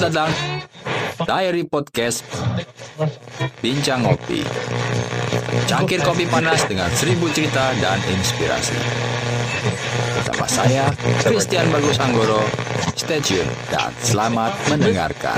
Datang Diary Podcast Bincang Ngopi. Cangkir kopi panas dengan seribu cerita dan inspirasi. Bersama saya, Christian Bagus Anggoro. Stay tune dan selamat mendengarkan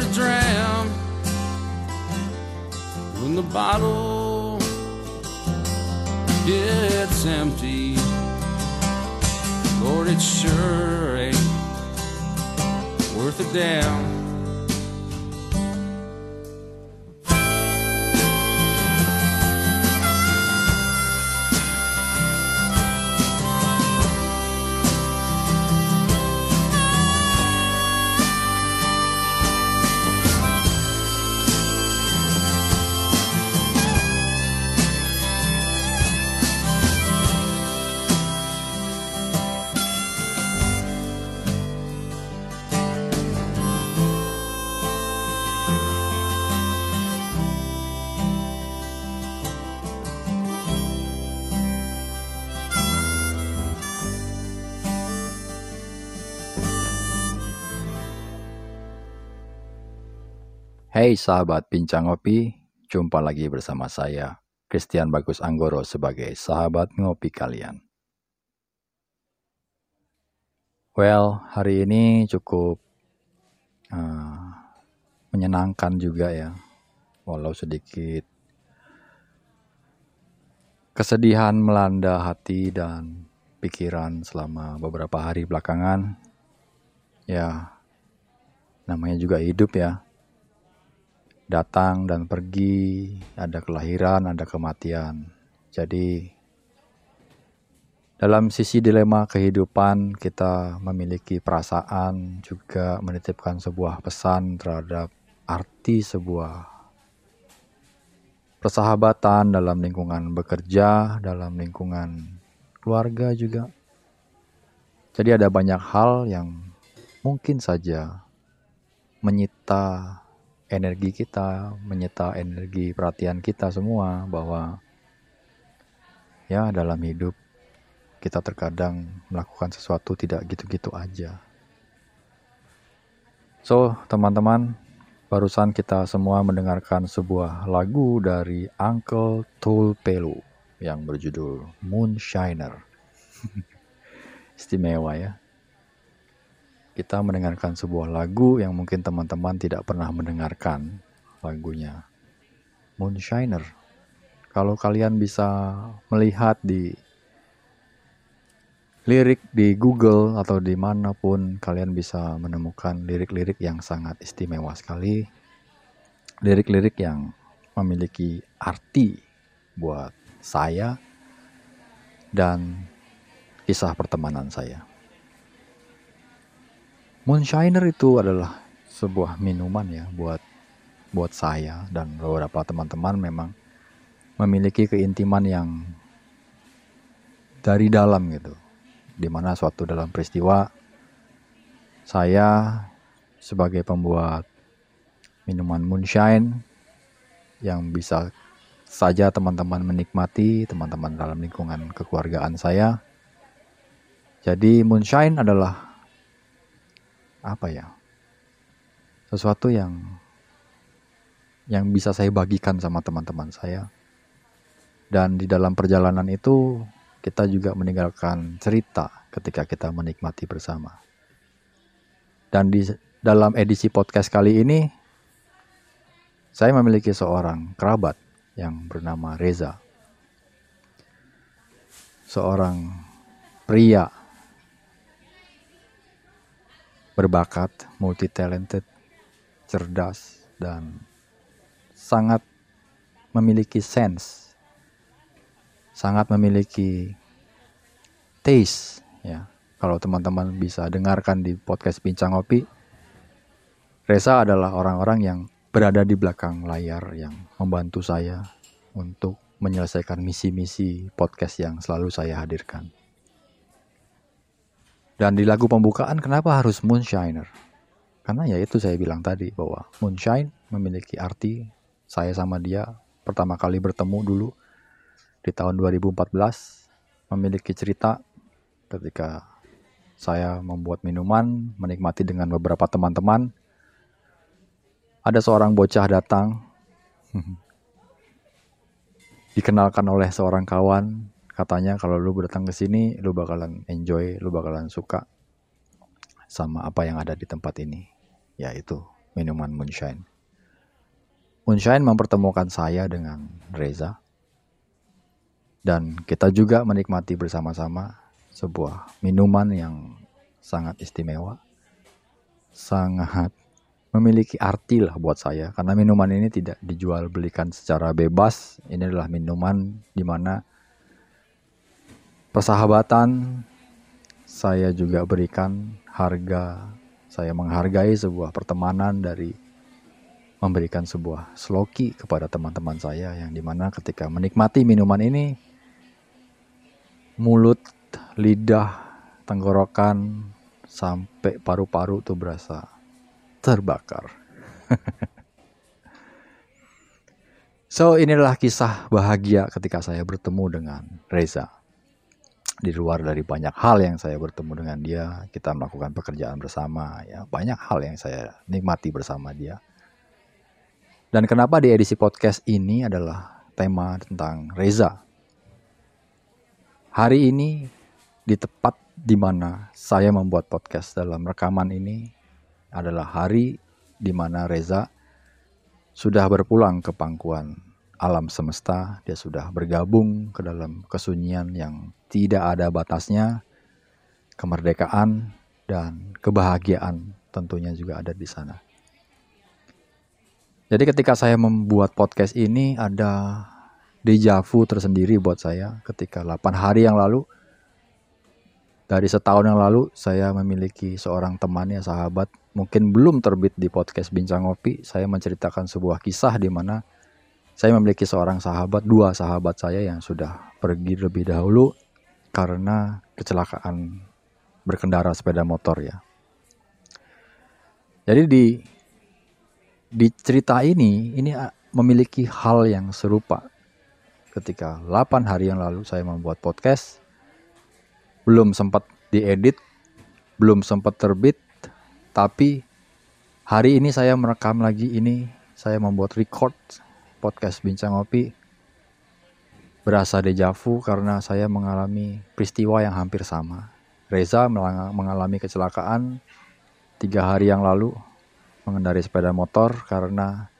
a dram when the bottle gets empty. Lord it sure ain't worth a damn Hey sahabat Bincang Ngopi, jumpa lagi bersama saya, Christian Bagus Anggoro sebagai sahabat ngopi kalian. Well, hari ini cukup uh, menyenangkan juga ya, walau sedikit Kesedihan melanda hati dan pikiran selama beberapa hari belakangan. Ya, namanya juga hidup ya. Datang dan pergi, ada kelahiran, ada kematian. Jadi, dalam sisi dilema kehidupan, kita memiliki perasaan juga menitipkan sebuah pesan terhadap arti sebuah persahabatan dalam lingkungan bekerja, dalam lingkungan keluarga juga. Jadi ada banyak hal yang mungkin saja menyita energi kita, menyita energi perhatian kita semua bahwa ya dalam hidup kita terkadang melakukan sesuatu tidak gitu-gitu aja. So, teman-teman, Barusan kita semua mendengarkan sebuah lagu dari Uncle Tulpelu yang berjudul Moonshiner. Istimewa ya. Kita mendengarkan sebuah lagu yang mungkin teman-teman tidak pernah mendengarkan lagunya. Moonshiner. Kalau kalian bisa melihat di lirik di Google atau di mana pun kalian bisa menemukan lirik-lirik yang sangat istimewa sekali. Lirik-lirik yang memiliki arti buat saya dan kisah pertemanan saya. Moonshiner itu adalah sebuah minuman ya buat buat saya dan beberapa teman-teman memang memiliki keintiman yang dari dalam gitu di mana suatu dalam peristiwa saya sebagai pembuat minuman moonshine yang bisa saja teman-teman menikmati, teman-teman dalam lingkungan kekeluargaan saya. Jadi moonshine adalah apa ya? Sesuatu yang yang bisa saya bagikan sama teman-teman saya. Dan di dalam perjalanan itu kita juga meninggalkan cerita ketika kita menikmati bersama. Dan di dalam edisi podcast kali ini, saya memiliki seorang kerabat yang bernama Reza. Seorang pria berbakat, multi-talented, cerdas, dan sangat memiliki sense sangat memiliki taste ya. Kalau teman-teman bisa dengarkan di podcast Bincang Ngopi, Reza adalah orang-orang yang berada di belakang layar yang membantu saya untuk menyelesaikan misi-misi podcast yang selalu saya hadirkan. Dan di lagu pembukaan kenapa harus Moonshiner? Karena ya itu saya bilang tadi bahwa Moonshine memiliki arti saya sama dia pertama kali bertemu dulu di tahun 2014 memiliki cerita ketika saya membuat minuman, menikmati dengan beberapa teman-teman. Ada seorang bocah datang, dikenalkan oleh seorang kawan, katanya kalau lu datang ke sini, lu bakalan enjoy, lu bakalan suka sama apa yang ada di tempat ini, yaitu minuman moonshine. Moonshine mempertemukan saya dengan Reza dan kita juga menikmati bersama-sama sebuah minuman yang sangat istimewa, sangat memiliki arti lah buat saya karena minuman ini tidak dijual belikan secara bebas. Ini adalah minuman di mana persahabatan saya juga berikan harga, saya menghargai sebuah pertemanan dari memberikan sebuah sloki kepada teman-teman saya yang di mana ketika menikmati minuman ini mulut, lidah, tenggorokan, sampai paru-paru tuh berasa terbakar. so inilah kisah bahagia ketika saya bertemu dengan Reza. Di luar dari banyak hal yang saya bertemu dengan dia, kita melakukan pekerjaan bersama, ya banyak hal yang saya nikmati bersama dia. Dan kenapa di edisi podcast ini adalah tema tentang Reza, Hari ini di tepat di mana saya membuat podcast dalam rekaman ini adalah hari di mana Reza sudah berpulang ke pangkuan alam semesta, dia sudah bergabung ke dalam kesunyian yang tidak ada batasnya, kemerdekaan dan kebahagiaan tentunya juga ada di sana. Jadi ketika saya membuat podcast ini ada dejavu tersendiri buat saya. Ketika 8 hari yang lalu dari setahun yang lalu saya memiliki seorang teman ya sahabat. Mungkin belum terbit di podcast Bincang Ngopi saya menceritakan sebuah kisah di mana saya memiliki seorang sahabat dua sahabat saya yang sudah pergi lebih dahulu karena kecelakaan berkendara sepeda motor ya. Jadi di di cerita ini ini memiliki hal yang serupa. Ketika 8 hari yang lalu saya membuat podcast belum sempat diedit, belum sempat terbit, tapi hari ini saya merekam lagi ini, saya membuat record podcast Bincang Ngopi berasa dejavu karena saya mengalami peristiwa yang hampir sama. Reza mengalami kecelakaan tiga hari yang lalu mengendari sepeda motor karena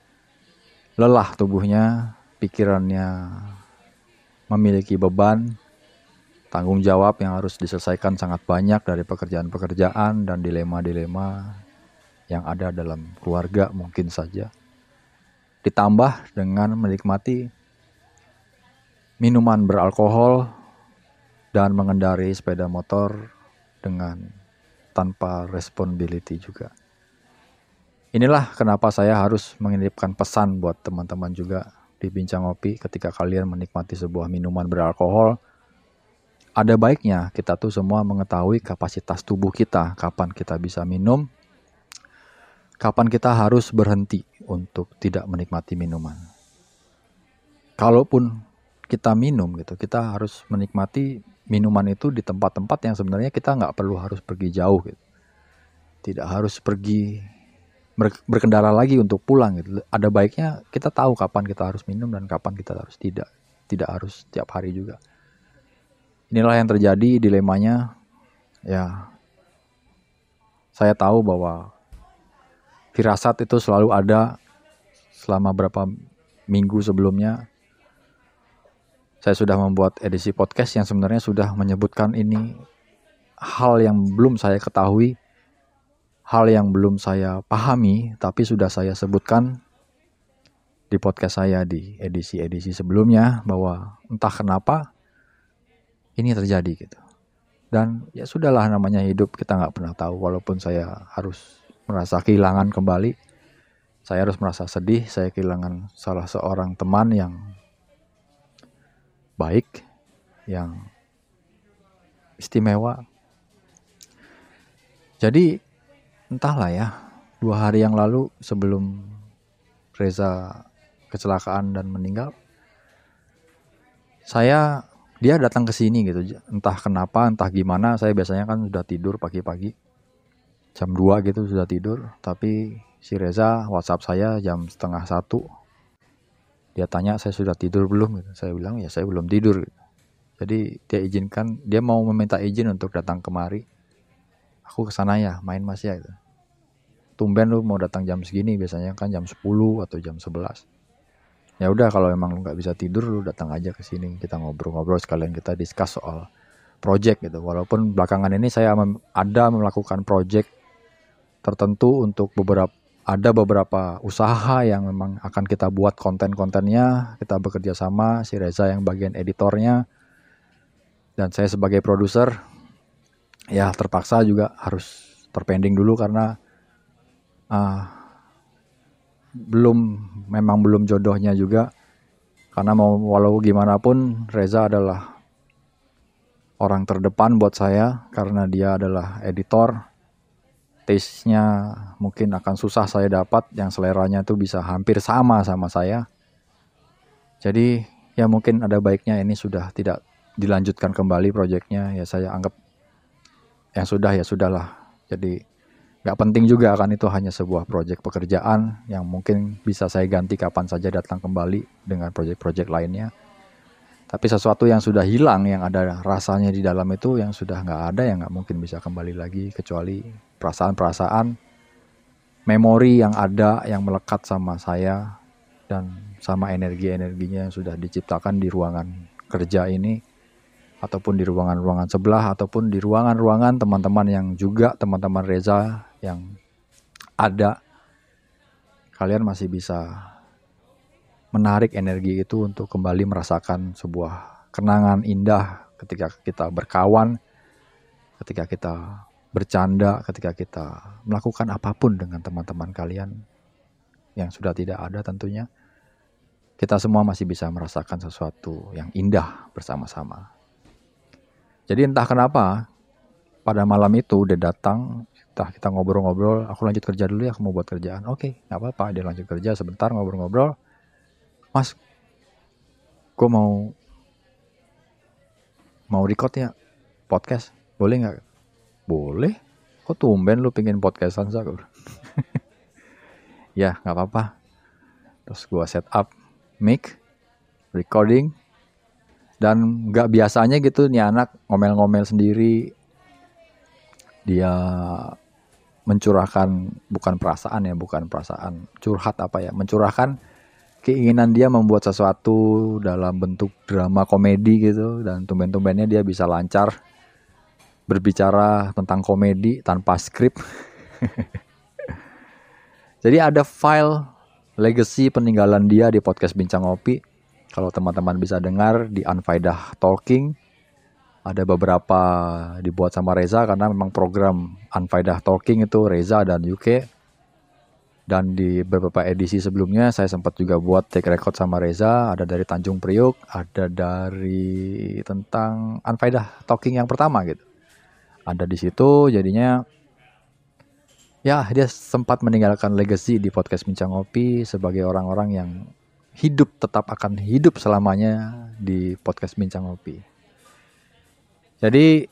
lelah tubuhnya, pikirannya memiliki beban, tanggung jawab yang harus diselesaikan sangat banyak dari pekerjaan-pekerjaan dan dilema-dilema yang ada dalam keluarga mungkin saja. Ditambah dengan menikmati minuman beralkohol dan mengendari sepeda motor dengan tanpa responsibility juga. Inilah kenapa saya harus mengirimkan pesan buat teman-teman juga di Bincang Ngopi ketika kalian menikmati sebuah minuman beralkohol ada baiknya kita tuh semua mengetahui kapasitas tubuh kita, kapan kita bisa minum, kapan kita harus berhenti untuk tidak menikmati minuman. Kalaupun kita minum gitu, kita harus menikmati minuman itu di tempat-tempat yang sebenarnya kita nggak perlu harus pergi jauh gitu. Tidak harus pergi berkendara lagi untuk pulang gitu. Ada baiknya kita tahu kapan kita harus minum dan kapan kita harus tidak. Tidak harus tiap hari juga inilah yang terjadi dilemanya ya saya tahu bahwa firasat itu selalu ada selama berapa minggu sebelumnya saya sudah membuat edisi podcast yang sebenarnya sudah menyebutkan ini hal yang belum saya ketahui hal yang belum saya pahami tapi sudah saya sebutkan di podcast saya di edisi-edisi sebelumnya bahwa entah kenapa ini terjadi gitu. Dan ya sudahlah namanya hidup kita nggak pernah tahu walaupun saya harus merasa kehilangan kembali. Saya harus merasa sedih, saya kehilangan salah seorang teman yang baik, yang istimewa. Jadi entahlah ya, dua hari yang lalu sebelum Reza kecelakaan dan meninggal, saya dia datang ke sini gitu. Entah kenapa entah gimana saya biasanya kan sudah tidur pagi-pagi. Jam 2 gitu sudah tidur tapi si Reza WhatsApp saya jam setengah satu dia tanya saya sudah tidur belum gitu. saya bilang ya saya belum tidur gitu. jadi dia izinkan dia mau meminta izin untuk datang kemari aku ke sana ya main mas ya gitu. tumben lu mau datang jam segini biasanya kan jam 10 atau jam 11 ya udah kalau emang lu nggak bisa tidur lu datang aja ke sini kita ngobrol-ngobrol sekalian kita discuss soal project gitu walaupun belakangan ini saya ada melakukan project tertentu untuk beberapa ada beberapa usaha yang memang akan kita buat konten-kontennya. Kita bekerja sama si Reza yang bagian editornya dan saya sebagai produser. Ya terpaksa juga harus terpending dulu karena uh, belum memang belum jodohnya juga. Karena mau walau gimana pun Reza adalah orang terdepan buat saya karena dia adalah editor taste-nya mungkin akan susah saya dapat yang seleranya tuh bisa hampir sama sama saya jadi ya mungkin ada baiknya ini sudah tidak dilanjutkan kembali proyeknya ya saya anggap yang sudah ya sudahlah jadi Gak penting juga kan itu hanya sebuah proyek pekerjaan yang mungkin bisa saya ganti kapan saja datang kembali dengan proyek-proyek lainnya. Tapi sesuatu yang sudah hilang, yang ada rasanya di dalam itu, yang sudah nggak ada, yang nggak mungkin bisa kembali lagi kecuali perasaan-perasaan, memori yang ada, yang melekat sama saya, dan sama energi-energinya yang sudah diciptakan di ruangan kerja ini ataupun di ruangan-ruangan sebelah ataupun di ruangan-ruangan teman-teman yang juga teman-teman Reza yang ada. Kalian masih bisa menarik energi itu untuk kembali merasakan sebuah kenangan indah ketika kita berkawan, ketika kita bercanda, ketika kita melakukan apa pun dengan teman-teman kalian yang sudah tidak ada tentunya. Kita semua masih bisa merasakan sesuatu yang indah bersama-sama. Jadi entah kenapa pada malam itu dia datang, entah kita ngobrol-ngobrol, aku lanjut kerja dulu ya, aku mau buat kerjaan. Oke, nggak apa-apa, dia lanjut kerja sebentar ngobrol-ngobrol. Mas, gue mau mau record ya podcast, boleh nggak? Boleh. Kok tumben lu pengen podcastan sih? ya nggak apa-apa. Terus gue set up mic, recording, dan nggak biasanya gitu nih anak ngomel-ngomel sendiri dia mencurahkan bukan perasaan ya bukan perasaan curhat apa ya mencurahkan keinginan dia membuat sesuatu dalam bentuk drama komedi gitu dan tumben-tumbennya dia bisa lancar berbicara tentang komedi tanpa skrip jadi ada file legacy peninggalan dia di podcast Bincang Ngopi kalau teman-teman bisa dengar di Unfaidah Talking, ada beberapa dibuat sama Reza karena memang program Unfaidah Talking itu Reza dan UK. Dan di beberapa edisi sebelumnya saya sempat juga buat take record sama Reza, ada dari Tanjung Priuk, ada dari tentang Unfaidah Talking yang pertama gitu. Ada di situ jadinya ya dia sempat meninggalkan legacy di podcast Bincang Ngopi sebagai orang-orang yang hidup tetap akan hidup selamanya di podcast Bincang Ngopi. Jadi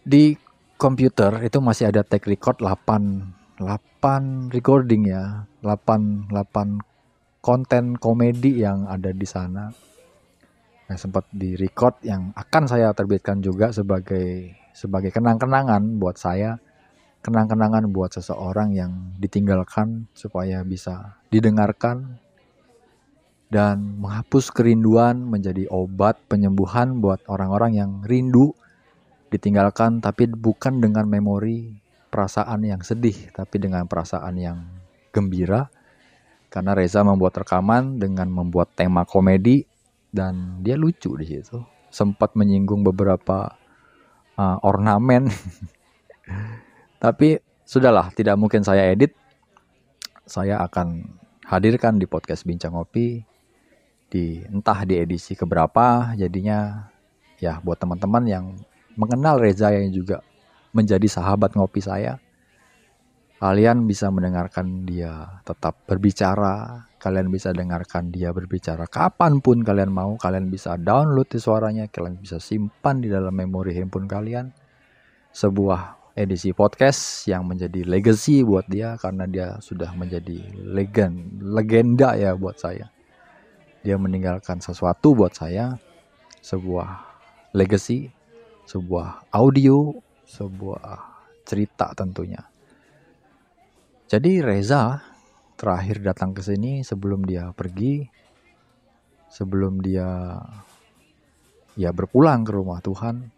di komputer itu masih ada take record 8 8 recording ya, 8 8 konten komedi yang ada di sana. Yang sempat di record yang akan saya terbitkan juga sebagai sebagai kenang-kenangan buat saya, kenang-kenangan buat seseorang yang ditinggalkan supaya bisa didengarkan dan menghapus kerinduan menjadi obat penyembuhan buat orang-orang yang rindu ditinggalkan tapi bukan dengan memori perasaan yang sedih tapi dengan perasaan yang gembira. Karena Reza membuat rekaman dengan membuat tema komedi dan dia lucu di situ. Sempat menyinggung beberapa uh, ornamen. Tapi sudahlah tidak mungkin saya edit. Saya akan hadirkan di podcast Bincang Ngopi. Di entah di edisi keberapa. Jadinya ya buat teman-teman yang mengenal Reza yang juga menjadi sahabat ngopi saya kalian bisa mendengarkan dia tetap berbicara kalian bisa dengarkan dia berbicara kapan pun kalian mau kalian bisa download di suaranya kalian bisa simpan di dalam memori handphone kalian sebuah edisi podcast yang menjadi legacy buat dia karena dia sudah menjadi legend legenda ya buat saya dia meninggalkan sesuatu buat saya, sebuah legacy, sebuah audio, sebuah cerita tentunya. Jadi Reza terakhir datang ke sini sebelum dia pergi, sebelum dia ya berpulang ke rumah Tuhan.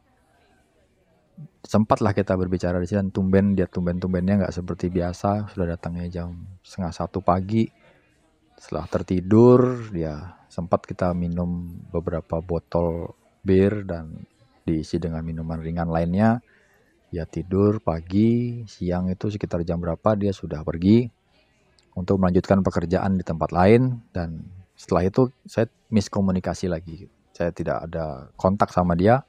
Sempatlah kita berbicara di sini tumben dia tumben-tumbennya nggak seperti biasa sudah datangnya jam setengah satu pagi setelah tertidur dia sempat kita minum beberapa botol bir dan diisi dengan minuman ringan lainnya dia tidur pagi siang itu sekitar jam berapa dia sudah pergi untuk melanjutkan pekerjaan di tempat lain. Dan setelah itu saya miskomunikasi lagi. Saya tidak ada kontak sama dia.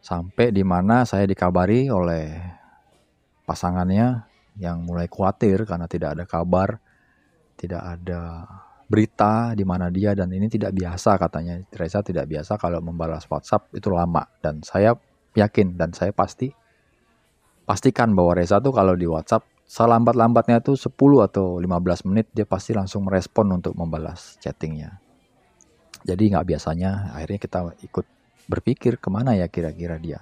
Sampai di mana saya dikabari oleh pasangannya yang mulai khawatir karena tidak ada kabar tidak ada berita di mana dia. Dan ini tidak biasa katanya. Reza tidak biasa kalau membalas WhatsApp itu lama. Dan saya yakin. Dan saya pasti pastikan bahwa Reza tuh kalau di WhatsApp selambat-lambatnya tuh 10 atau 15 menit dia pasti langsung merespon untuk membalas chattingnya. Jadi nggak biasanya. Akhirnya kita ikut berpikir ke mana ya kira-kira dia.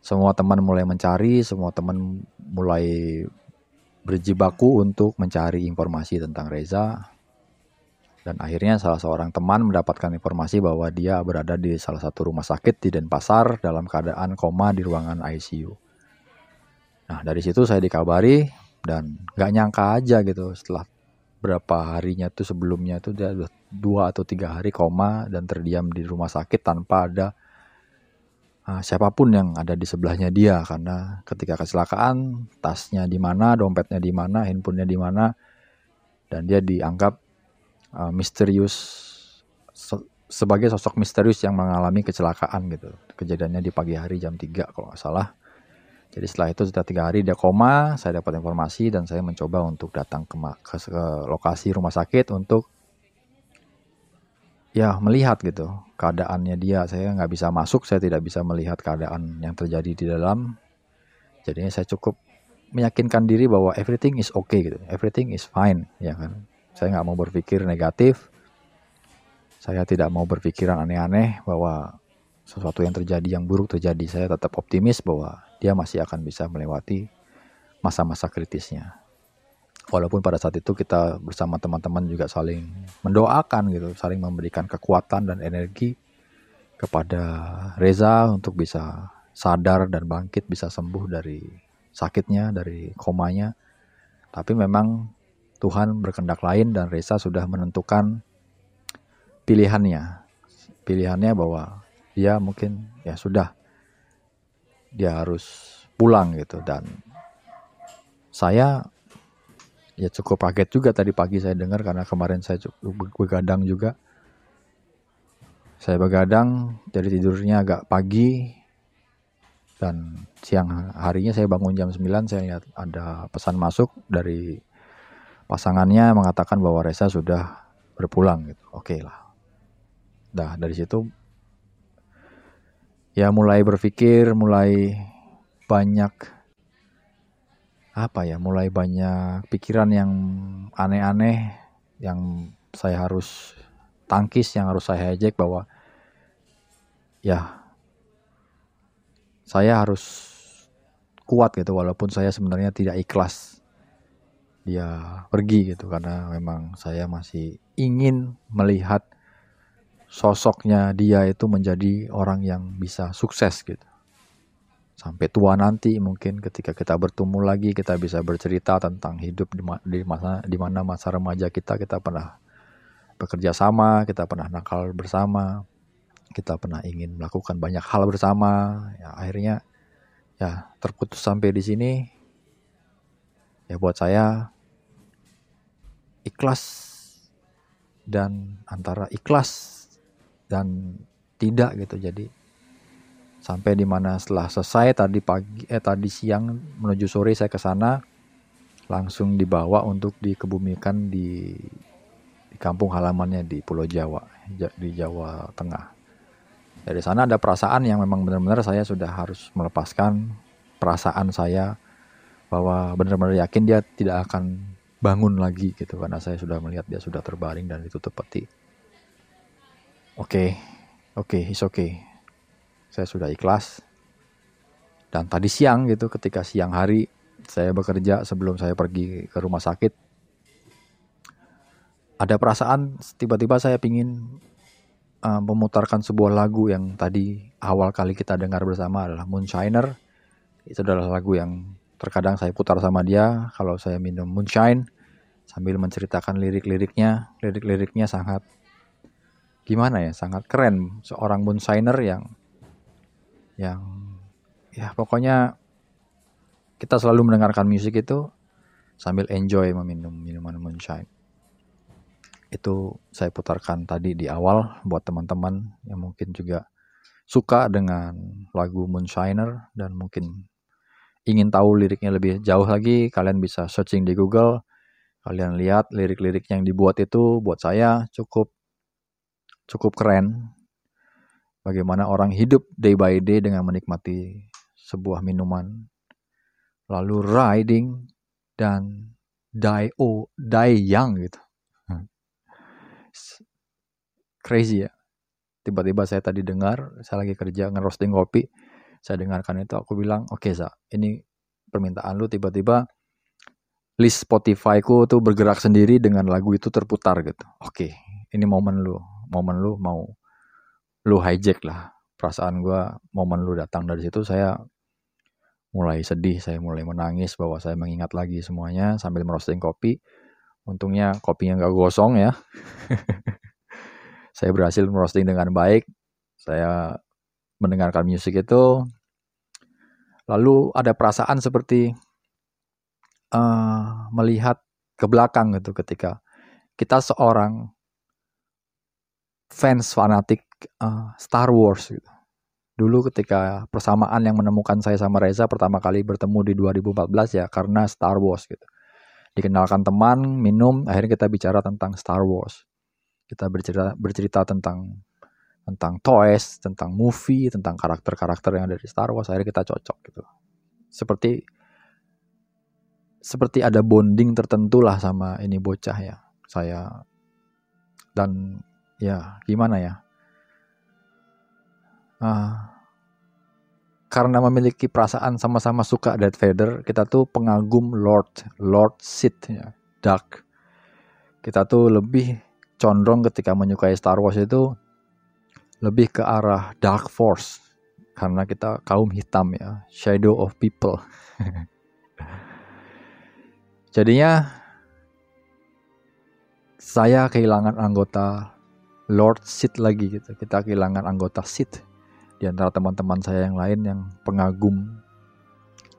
Semua teman mulai mencari semua teman mulai berjibaku untuk mencari informasi tentang Reza Dan akhirnya salah seorang teman mendapatkan informasi bahwa dia berada di salah satu rumah sakit di Denpasar dalam keadaan koma di ruangan ICU. Nah dari situ saya dikabari dan gak nyangka aja gitu setelah berapa harinya tuh sebelumnya tuh dia udah dua atau tiga hari koma dan terdiam di rumah sakit tanpa ada uh, siapa pun yang ada di sebelahnya dia karena ketika kecelakaan tasnya di mana, dompetnya di mana, handphonenya di mana dan dia dianggap uh, misterius so, sebagai sosok misterius yang mengalami kecelakaan gitu. Kejadiannya di pagi hari jam 3 kalau nggak salah. Jadi setelah itu setelah tiga hari dia koma, saya dapat informasi dan saya mencoba untuk datang ke, ke, ke lokasi rumah sakit untuk ya melihat gitu keadaannya dia. Saya nggak bisa masuk, saya tidak bisa melihat keadaan yang terjadi di dalam. Jadinya saya cukup meyakinkan diri bahwa everything is okay gitu, everything is fine, ya kan. Saya nggak mau berpikir negatif. Saya tidak mau berpikiran aneh-aneh bahwa sesuatu yang terjadi yang buruk terjadi. Saya tetap optimis bahwa dia masih akan bisa melewati masa-masa kritisnya. Walaupun pada saat itu kita bersama teman-teman juga saling mendoakan gitu, saling memberikan kekuatan dan energi kepada Reza untuk bisa sadar dan bangkit, bisa sembuh dari sakitnya, dari komanya. Tapi memang Tuhan berkendak lain dan Reza sudah menentukan pilihannya. Pilihannya bahwa dia mungkin ya sudah dia harus pulang gitu dan saya ya cukup kaget juga tadi pagi saya dengar karena kemarin saya cukup begadang juga saya begadang jadi tidurnya agak pagi dan siang harinya saya bangun jam 9 saya lihat ada pesan masuk dari pasangannya mengatakan bahwa Reza sudah berpulang gitu. Oke okay lah. Dah dari situ ya mulai berpikir, mulai banyak apa ya, mulai banyak pikiran yang aneh-aneh yang saya harus tangkis, yang harus saya hijack bahwa ya saya harus kuat gitu walaupun saya sebenarnya tidak ikhlas dia pergi gitu karena memang saya masih ingin melihat sosoknya dia itu menjadi orang yang bisa sukses gitu. Sampai tua nanti mungkin ketika kita bertemu lagi kita bisa bercerita tentang hidup di, di masa di mana masa remaja kita kita pernah bekerja sama, kita pernah nakal bersama, kita pernah ingin melakukan banyak hal bersama. Ya akhirnya ya terputus sampai di sini. Ya buat saya ikhlas dan antara ikhlas dan tidak gitu. Jadi sampai di mana setelah selesai tadi pagi eh tadi siang menuju sore saya ke sana langsung dibawa untuk dikebumikan di di kampung halamannya di Pulau Jawa di Jawa Tengah. Dari sana ada perasaan yang memang benar-benar saya sudah harus melepaskan perasaan saya bahwa benar-benar yakin dia tidak akan bangun lagi gitu karena saya sudah melihat dia sudah terbaring dan ditutup peti Oke, okay, oke, okay, is okay. Saya sudah ikhlas. Dan tadi siang gitu, ketika siang hari saya bekerja sebelum saya pergi ke rumah sakit, ada perasaan tiba-tiba saya pingin uh, memutarkan sebuah lagu yang tadi awal kali kita dengar bersama adalah Moonshiner. Itu adalah lagu yang terkadang saya putar sama dia kalau saya minum moonshine sambil menceritakan lirik-liriknya. Lirik-liriknya sangat gimana ya sangat keren seorang moonshiner yang yang ya pokoknya kita selalu mendengarkan musik itu sambil enjoy meminum minuman moonshine itu saya putarkan tadi di awal buat teman-teman yang mungkin juga suka dengan lagu Moonshiner dan mungkin ingin tahu liriknya lebih jauh lagi kalian bisa searching di Google kalian lihat lirik-lirik yang dibuat itu buat saya cukup cukup keren. Bagaimana orang hidup day by day dengan menikmati sebuah minuman. Lalu riding dan die oh die young gitu. Crazy ya. Tiba-tiba saya tadi dengar saya lagi kerja ngerosting kopi. Saya dengarkan itu aku bilang oke okay, sa ini permintaan lu. Tiba-tiba list Spotify ku tuh bergerak sendiri dengan lagu itu terputar gitu. Oke okay ini momen lu. Momen lu mau lu hijack lah. Perasaan gue momen lu datang dari situ saya mulai sedih saya mulai menangis bahwa saya mengingat lagi semuanya sambil merosting kopi. Untungnya kopinya nggak gosong ya. Saya berhasil merosting dengan baik. Saya mendengarkan musik itu. Lalu ada perasaan seperti uh, melihat ke belakang gitu ketika kita seorang fans fanatik uh, Star Wars gitu dulu ketika persamaan yang menemukan saya sama Reza pertama kali bertemu di 2014 ya karena Star Wars gitu. Dikenalkan teman, minum, akhirnya kita bicara tentang Star Wars. Kita bercerita bercerita tentang tentang toys, tentang movie, tentang karakter-karakter yang ada di Star Wars. Akhirnya kita cocok gitu. Seperti seperti ada bonding tertentu lah sama ini bocah ya. Saya dan ya gimana ya uh, karena memiliki perasaan sama-sama suka Darth Vader, kita tuh pengagum Lord, Lord Sith ya, Dark. Kita tuh lebih condong ketika menyukai Star Wars itu lebih ke arah Dark Force karena kita kaum hitam ya, Shadow of People. Jadinya saya kehilangan anggota Lord Sith lagi gitu. Kita kehilangan anggota Sith di antara teman-teman saya yang lain yang pengagum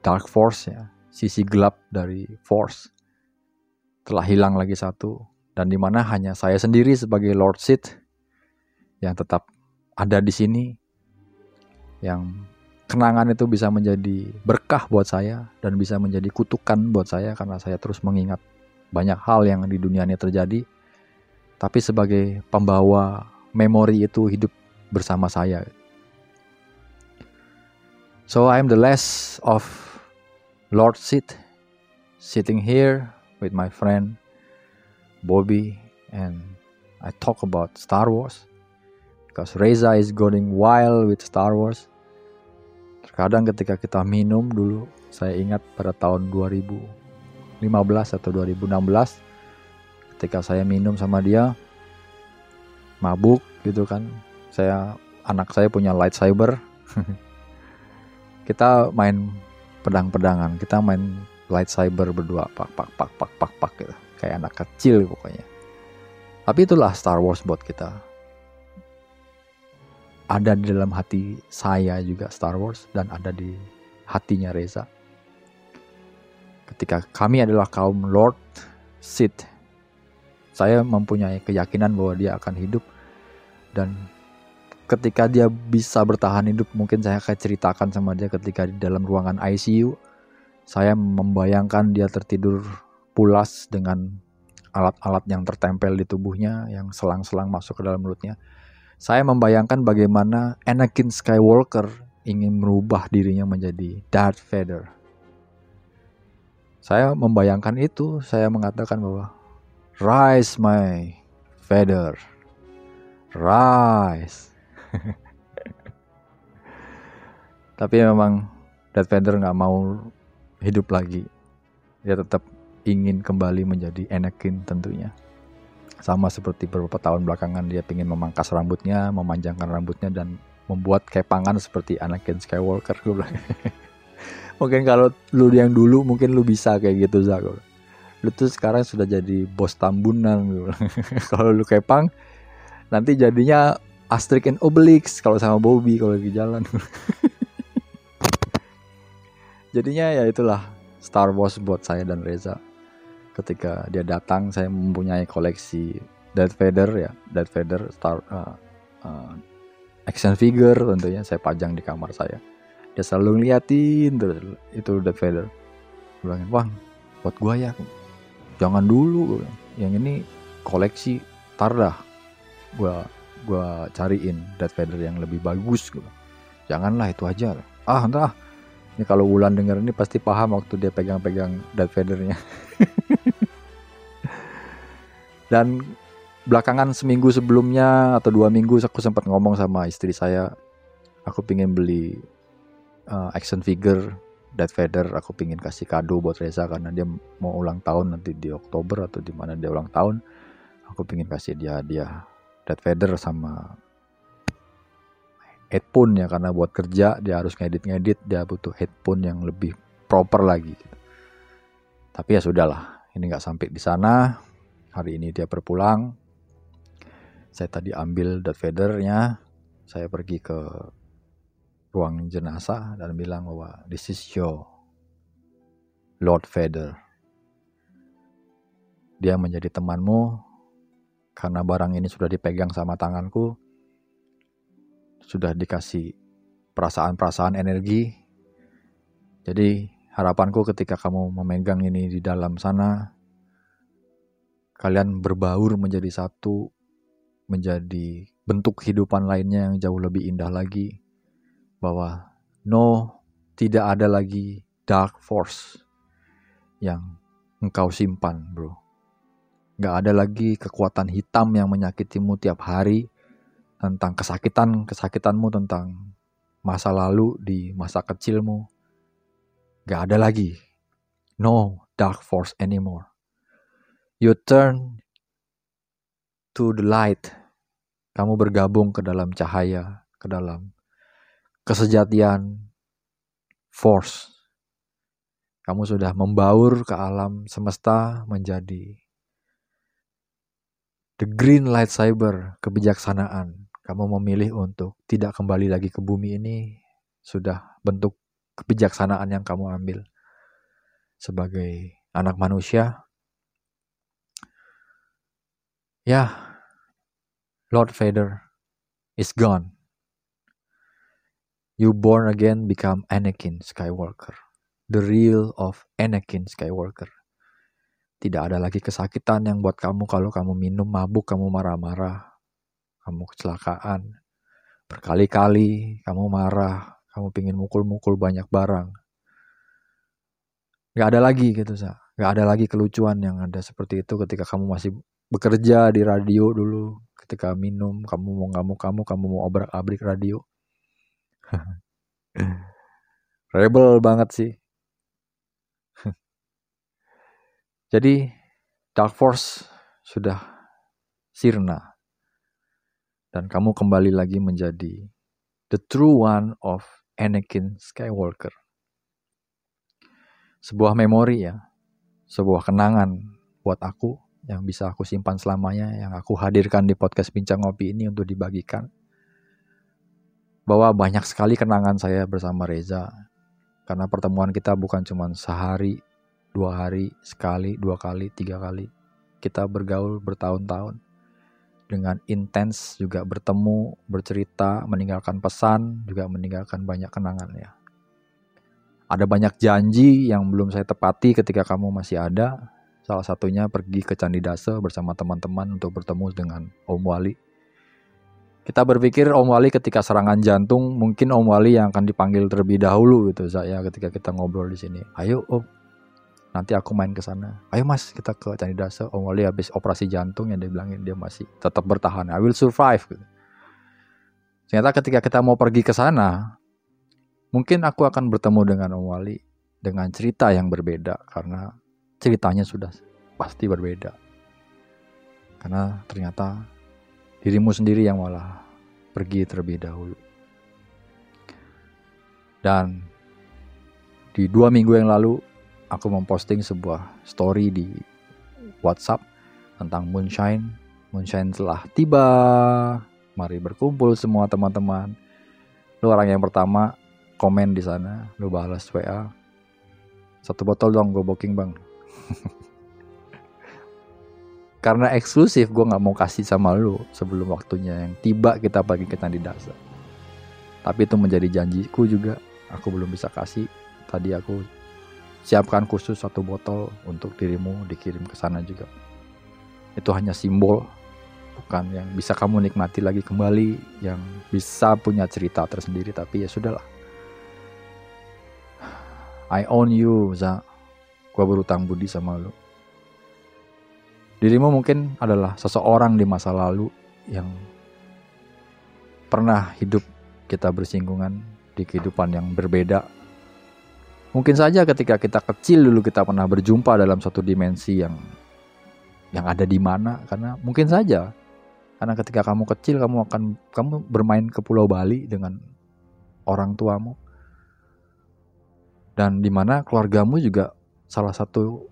Dark Force ya, sisi gelap dari Force telah hilang lagi satu dan di mana hanya saya sendiri sebagai Lord Sith yang tetap ada di sini yang kenangan itu bisa menjadi berkah buat saya dan bisa menjadi kutukan buat saya karena saya terus mengingat banyak hal yang di dunia ini terjadi tapi sebagai pembawa memori itu hidup bersama saya So I am the last of Lord Sid, sitting here with my friend Bobby, and I talk about Star Wars because Reza is going wild with Star Wars. Terkadang ketika kita minum dulu, saya ingat pada tahun 2015 atau 2016 ketika saya minum sama dia mabuk gitu kan. Saya anak saya punya lightsaber. Kita main pedang-pedangan kita main lightsaber berdua pak pak pak pak pak pak gitu. Kayak anak kecil pokoknya. Tapi itulah Star Wars buat kita ada di dalam hati saya juga Star Wars dan ada di hatinya Reza. Ketika kami adalah kaum Lord Sith saya mempunyai keyakinan bahwa dia akan hidup. Dan ketika dia bisa bertahan hidup mungkin saya akan ceritakan sama dia ketika di dalam ruangan ICU saya membayangkan dia tertidur pulas dengan alat-alat yang tertempel di tubuhnya yang selang-selang masuk ke dalam mulutnya saya membayangkan bagaimana Anakin Skywalker ingin merubah dirinya menjadi Darth Vader saya membayangkan itu saya mengatakan bahwa rise my Vader rise Tapi memang Darth Vader nggak mau hidup lagi. Dia tetap ingin kembali menjadi Anakin tentunya. Sama seperti beberapa tahun belakangan dia ingin memangkas rambutnya, memanjangkan rambutnya dan membuat kepangan seperti Anakin Skywalker. mungkin kalau lu yang dulu mungkin lu bisa kayak gitu Zak. Lu tuh sekarang sudah jadi bos tambunan. kalau lu kepang nanti jadinya Asterix and Obelix kalau sama Bobby kalau lagi jalan. Jadinya ya itulah Star Wars buat saya dan Reza. Ketika dia datang, saya mempunyai koleksi Darth Vader ya, Darth Vader Star uh, uh, action figure tentunya saya pajang di kamar saya. Dia selalu ngeliatin terus itu Darth Vader. Bilangin, "Wah, buat gua ya." Jangan dulu, yang ini koleksi tar dah. Gua gue cariin Darth Vader yang lebih bagus gitu. Janganlah itu aja. Ah entah. Ini kalau Wulan denger ini pasti paham waktu dia pegang-pegang Darth Vadernya. Dan belakangan seminggu sebelumnya atau dua minggu aku sempat ngomong sama istri saya, aku pingin beli uh, action figure Darth Vader. Aku pingin kasih kado buat Reza karena dia mau ulang tahun nanti di Oktober atau di mana dia ulang tahun aku pengen kasih dia dia Darth Vader sama headphone ya karena buat kerja dia harus ngedit-ngedit dia butuh headphone yang lebih proper lagi. Tapi ya sudahlah ini nggak sampai di sana. Hari ini dia berpulang. Saya tadi ambil Darth Vader-nya. Saya pergi ke ruang jenazah dan bilang bahwa this is your Lord Vader. Dia menjadi temanmu. Karena barang ini sudah dipegang sama tanganku sudah dikasih perasaan-perasaan energi. Jadi harapanku ketika kamu memegang ini di dalam sana kalian berbaur menjadi satu menjadi bentuk kehidupan lainnya yang jauh lebih indah lagi bahwa no tidak ada lagi dark force yang engkau simpan bro. Gak ada lagi kekuatan hitam yang menyakitimu tiap hari tentang kesakitan kesakitanmu tentang masa lalu di masa kecilmu. Gak ada lagi. No dark force anymore. You turn to the light. Kamu bergabung ke dalam cahaya, ke dalam kesejatian force. Kamu sudah membaur ke alam semesta menjadi the green lightsaber kebijaksanaan. Kamu memilih untuk tidak kembali lagi ke bumi ini sudah bentuk kebijaksanaan yang kamu ambil sebagai anak manusia. Ya, Lord Vader is gone. You born again become Anakin Skywalker. The real of Anakin Skywalker. Tidak ada lagi kesakitan yang buat kamu kalau kamu minum mabuk, kamu marah-marah, kamu kecelakaan. Berkali-kali kamu marah, kamu pingin mukul-mukul banyak barang. Gak ada lagi gitu, Sa. Gak ada lagi kelucuan yang ada seperti itu ketika kamu masih bekerja di radio dulu. Ketika minum, kamu mau ngamuk-kamu, kamu mau obrak-abrik radio. Rebel banget sih. Jadi Dark Force sudah sirna. Dan kamu kembali lagi menjadi the true one of Anakin Skywalker. Sebuah memori ya, sebuah kenangan buat aku yang bisa aku simpan selamanya, yang aku hadirkan di podcast Bincang Ngopi ini untuk dibagikan. Bahwa banyak sekali kenangan saya bersama Reza. Karena pertemuan kita bukan cuma sehari, dua hari, sekali, dua kali, tiga kali. Kita bergaul bertahun-tahun. Dengan intens juga bertemu, bercerita, meninggalkan pesan, juga meninggalkan banyak kenangan ya. Ada banyak janji yang belum saya tepati ketika kamu masih ada. Salah satunya pergi ke Candi Dase bersama teman-teman untuk bertemu dengan Om Wali. Kita berpikir Om Wali ketika serangan jantung, mungkin Om Wali yang akan dipanggil terlebih dahulu gitu saya ketika kita ngobrol di sini. Ayo Om, nanti aku main ke sana. Ayo mas, kita ke Candi Dasa. Om Wali habis operasi jantung yang dia bilangin dia masih tetap bertahan. I will survive. Gitu. Ternyata ketika kita mau pergi ke sana, mungkin aku akan bertemu dengan Om Wali dengan cerita yang berbeda karena ceritanya sudah pasti berbeda. Karena ternyata dirimu sendiri yang malah pergi terlebih dahulu. Dan di dua minggu yang lalu aku memposting sebuah story di WhatsApp tentang moonshine. Moonshine telah tiba. Mari berkumpul semua teman-teman. Lu orang yang pertama komen di sana, lu balas WA. Satu botol dong gue booking bang. Karena eksklusif gue nggak mau kasih sama lu sebelum waktunya yang tiba kita kita di dasar. Tapi itu menjadi janjiku juga. Aku belum bisa kasih. Tadi aku Siapkan khusus satu botol untuk dirimu dikirim ke sana juga. Itu hanya simbol, bukan yang bisa kamu nikmati lagi kembali, yang bisa punya cerita tersendiri, tapi ya sudahlah. I own you, Za. Gua berutang budi sama lu. Dirimu mungkin adalah seseorang di masa lalu yang pernah hidup kita bersinggungan di kehidupan yang berbeda Mungkin saja ketika kita kecil dulu kita pernah berjumpa dalam satu dimensi yang yang ada di mana karena mungkin saja. Karena ketika kamu kecil kamu akan kamu bermain ke Pulau Bali dengan orang tuamu. Dan di mana keluargamu juga salah satu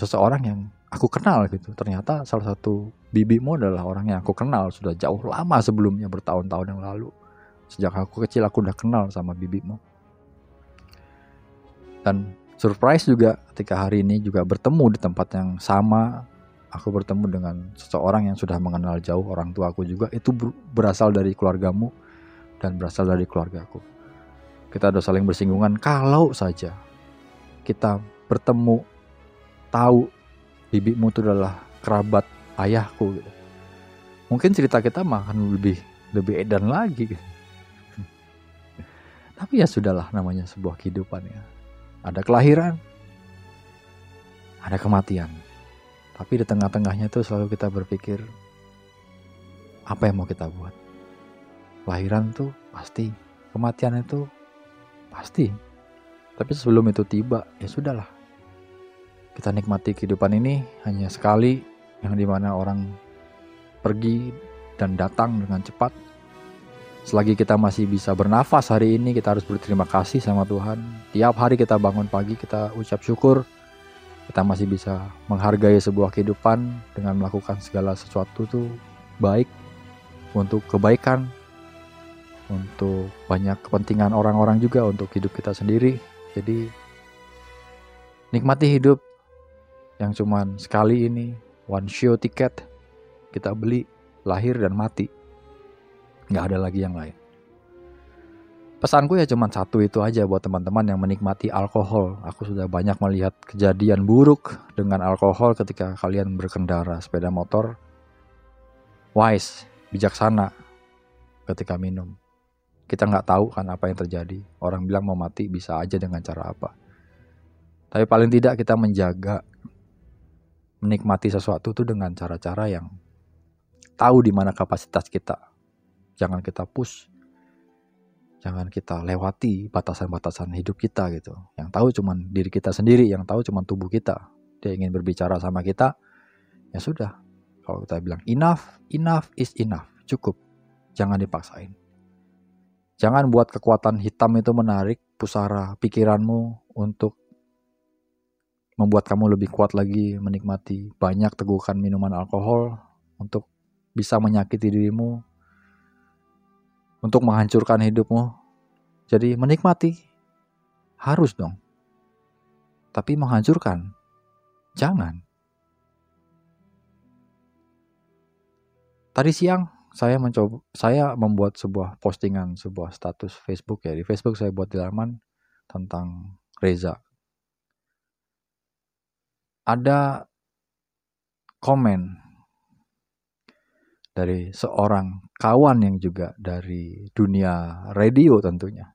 seseorang yang aku kenal gitu. Ternyata salah satu bibimu adalah orang yang aku kenal sudah jauh lama sebelumnya bertahun-tahun yang lalu. Sejak aku kecil aku udah kenal sama bibimu dan surprise juga ketika hari ini juga bertemu di tempat yang sama aku bertemu dengan seseorang yang sudah mengenal jauh orang tua aku juga itu berasal dari keluargamu dan berasal dari keluargaku kita udah saling bersinggungan kalau saja kita bertemu tahu bibimu itu adalah kerabat ayahku gitu. Mungkin cerita kita makan lebih lebih edan lagi gitu. Tapi ya sudahlah namanya sebuah kehidupan ya. Ada kelahiran, ada kematian. Tapi di tengah-tengahnya itu selalu kita berpikir apa yang mau kita buat. Kelahiran tuh pasti, kematian itu pasti. Tapi sebelum itu tiba, ya sudahlah. Kita nikmati kehidupan ini hanya sekali yang di mana orang pergi dan datang dengan cepat. Selagi kita masih bisa bernafas hari ini, kita harus berterima kasih sama Tuhan. Tiap hari kita bangun pagi, kita ucap syukur. Kita masih bisa menghargai sebuah kehidupan dengan melakukan segala sesuatu tuh baik untuk kebaikan untuk banyak kepentingan orang-orang juga untuk hidup kita sendiri. Jadi nikmati hidup yang cuman sekali ini, one show ticket kita beli, lahir dan mati. Nggak ada lagi yang lain. Pesanku ya cuma satu itu aja buat teman-teman yang menikmati alkohol. Aku sudah banyak melihat kejadian buruk dengan alkohol ketika kalian berkendara sepeda motor. Wise, bijaksana ketika minum kita nggak tahu kan apa yang terjadi. Orang bilang mau mati bisa aja dengan cara apa. Tapi paling tidak kita menjaga menikmati sesuatu itu dengan cara-cara yang tahu di mana kapasitas kita. Jangan kita push. Jangan kita lewati batasan-batasan hidup kita gitu. Yang tahu cuman diri kita sendiri, yang tahu cuman tubuh kita. Dia ingin berbicara sama kita, ya sudah. Kalau kita bilang enough, enough is enough. Cukup. Jangan dipaksain. Jangan buat kekuatan hitam itu menarik pusara pikiranmu untuk membuat kamu lebih kuat lagi menikmati banyak tegukan minuman alkohol untuk bisa menyakiti dirimu, untuk menghancurkan hidupmu. Jadi menikmati harus dong. Tapi menghancurkan jangan. Tadi siang saya mencoba saya membuat sebuah postingan sebuah status Facebook ya di Facebook saya buat di laman tentang Reza ada komen dari seorang kawan yang juga dari dunia radio tentunya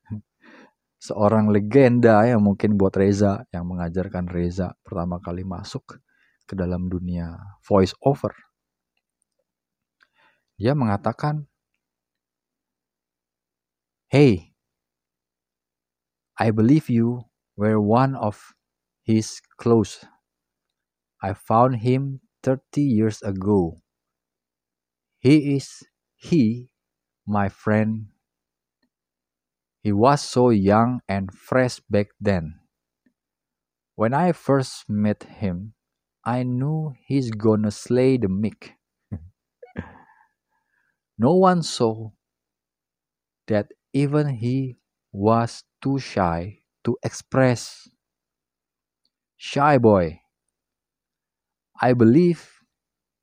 seorang legenda yang mungkin buat Reza yang mengajarkan Reza pertama kali masuk ke dalam dunia voice over dia mengatakan, Hey, I believe you were one of his close. I found him 30 years ago. He is he, my friend. He was so young and fresh back then. When I first met him, I knew he's gonna slay the Mick. No one saw that even he was too shy to express. Shy boy, I believe,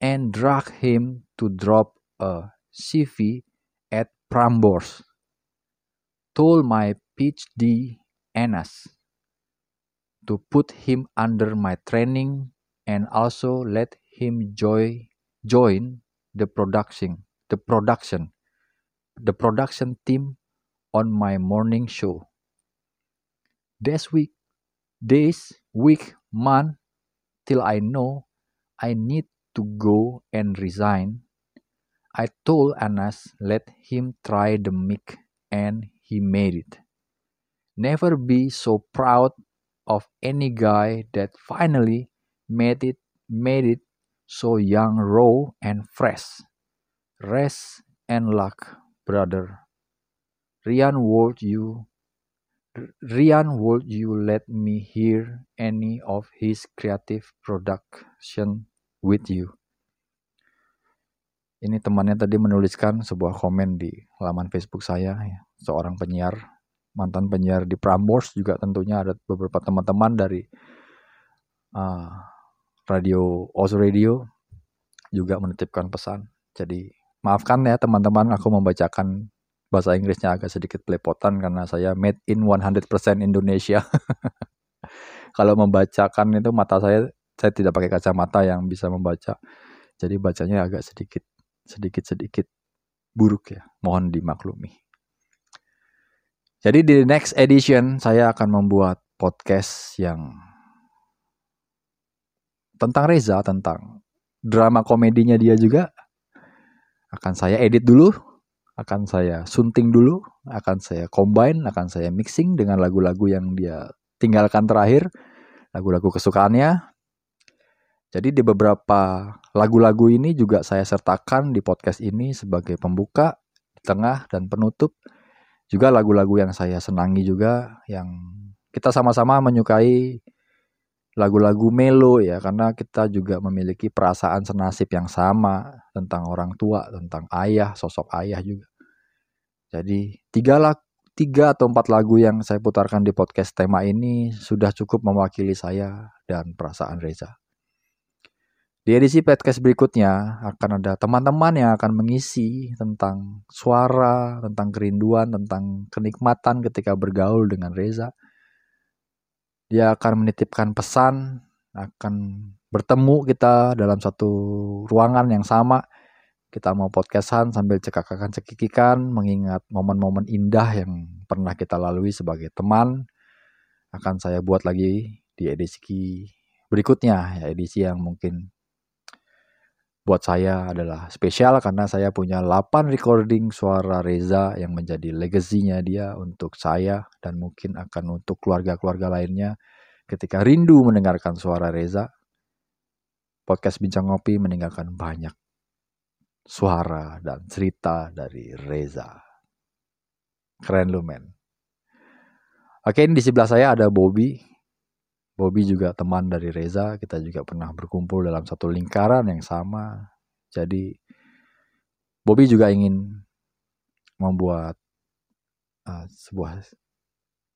and drag him to drop a CV at Prambors. Told my PhD Anas to put him under my training and also let him joy, join the production the production the production team on my morning show. This week, this week, month, till I know I need to go and resign. I told Anas let him try the mic and he made it. Never be so proud of any guy that finally made it made it so young, raw, and fresh. Rest and luck, brother. Rian, would you Rian, would you let me hear any of his creative production with you? Ini temannya tadi menuliskan sebuah komen di halaman Facebook saya, ya. seorang penyiar, mantan penyiar di Prambors juga tentunya ada beberapa teman-teman dari uh, radio Oz Radio juga menitipkan pesan. Jadi maafkan ya teman-teman, aku membacakan bahasa Inggrisnya agak sedikit pelepotan karena saya made in 100% Indonesia. Kalau membacakan itu mata saya saya tidak pakai kacamata yang bisa membaca. Jadi bacanya agak sedikit sedikit sedikit buruk ya. Mohon dimaklumi. Jadi di next edition saya akan membuat podcast yang tentang Reza, tentang drama komedinya dia juga. Akan saya edit dulu akan saya sunting dulu, akan saya combine, akan saya mixing dengan lagu-lagu yang dia tinggalkan terakhir, lagu-lagu kesukaannya. Jadi di beberapa lagu-lagu ini juga saya sertakan di podcast ini sebagai pembuka, tengah, dan penutup. Juga lagu-lagu yang saya senangi juga, yang kita sama-sama menyukai lagu-lagu melo ya karena kita juga memiliki perasaan senasib yang sama tentang orang tua, tentang ayah, sosok ayah juga. Jadi tiga lag, tiga atau empat lagu yang saya putarkan di podcast tema ini sudah cukup mewakili saya dan perasaan Reza. Di edisi podcast berikutnya akan ada teman-teman yang akan mengisi tentang suara, tentang kerinduan, tentang kenikmatan ketika bergaul dengan Reza dia akan menitipkan pesan, akan bertemu kita dalam satu ruangan yang sama. Kita mau podcastan sambil cekakakan cekikikan, mengingat momen-momen indah yang pernah kita lalui sebagai teman. Akan saya buat lagi di edisi berikutnya, ya edisi yang mungkin buat saya adalah spesial karena saya punya 8 recording suara Reza yang menjadi legasinya dia untuk saya dan mungkin akan untuk keluarga-keluarga lainnya ketika rindu mendengarkan suara Reza. Podcast Bincang Ngopi meninggalkan banyak suara dan cerita dari Reza. Keren lu men. Oke ini di sebelah saya ada Bobby. Bobby juga teman dari Reza, kita juga pernah berkumpul dalam satu lingkaran yang sama. Jadi Bobby juga ingin membuat uh, sebuah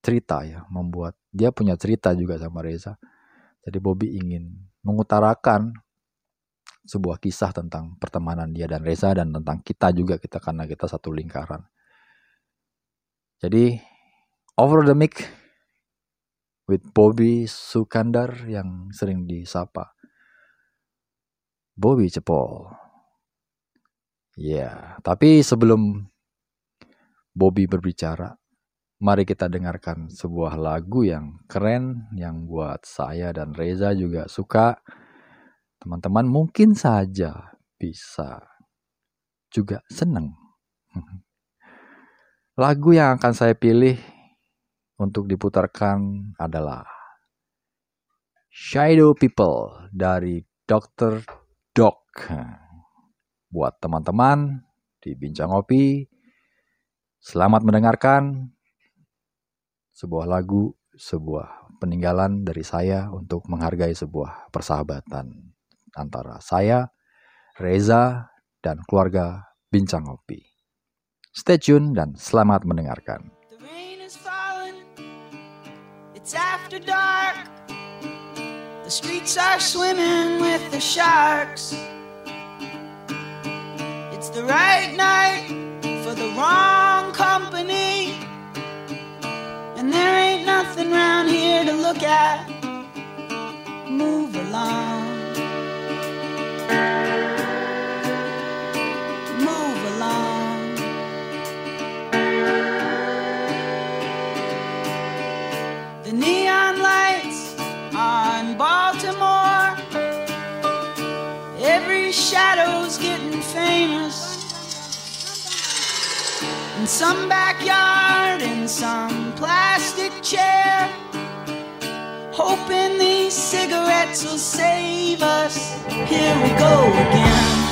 cerita ya, membuat dia punya cerita juga sama Reza. Jadi Bobby ingin mengutarakan sebuah kisah tentang pertemanan dia dan Reza dan tentang kita juga kita karena kita satu lingkaran. Jadi over the mic with Bobby Sukandar yang sering disapa Bobby Cepol. Ya, tapi sebelum Bobby berbicara, mari kita dengarkan sebuah lagu yang keren yang buat saya dan Reza juga suka. Teman-teman mungkin saja bisa juga senang. Lagu yang akan saya pilih untuk diputarkan adalah Shadow People dari Dr. Doc. Buat teman-teman di Bincang Ngopi, selamat mendengarkan sebuah lagu, sebuah peninggalan dari saya untuk menghargai sebuah persahabatan antara saya, Reza, dan keluarga Bincang Ngopi. Stay tune dan selamat mendengarkan. After dark. The streets are swimming with the sharks. It's the right night for the wrong company. And there ain't nothing around here to look at. Move along. some backyard in some plastic chair. Hoping these cigarettes will save us. Here we go again.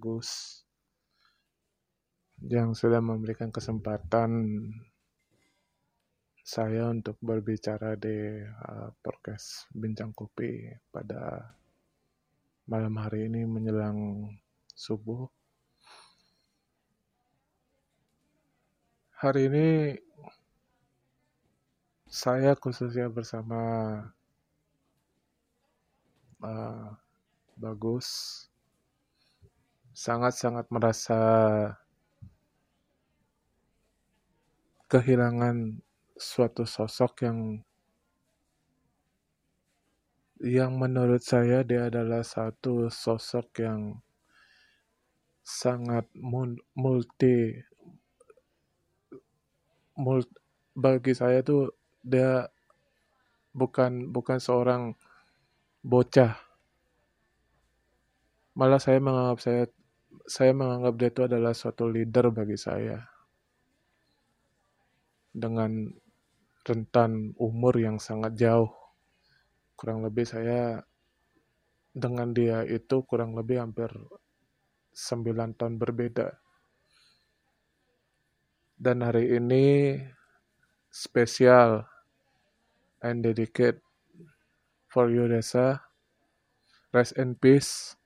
bagus yang sudah memberikan kesempatan saya untuk berbicara di uh, podcast Bincang Kopi pada malam hari ini menjelang subuh. Hari ini saya khususnya bersama uh, Bagus sangat-sangat merasa kehilangan suatu sosok yang yang menurut saya dia adalah satu sosok yang sangat multi multi bagi saya tuh dia bukan bukan seorang bocah. Malah saya menganggap saya saya menganggap dia itu adalah suatu leader bagi saya. Dengan rentan umur yang sangat jauh. Kurang lebih saya dengan dia itu kurang lebih hampir 9 tahun berbeda. Dan hari ini spesial and dedicate for you Desa. Rest in peace.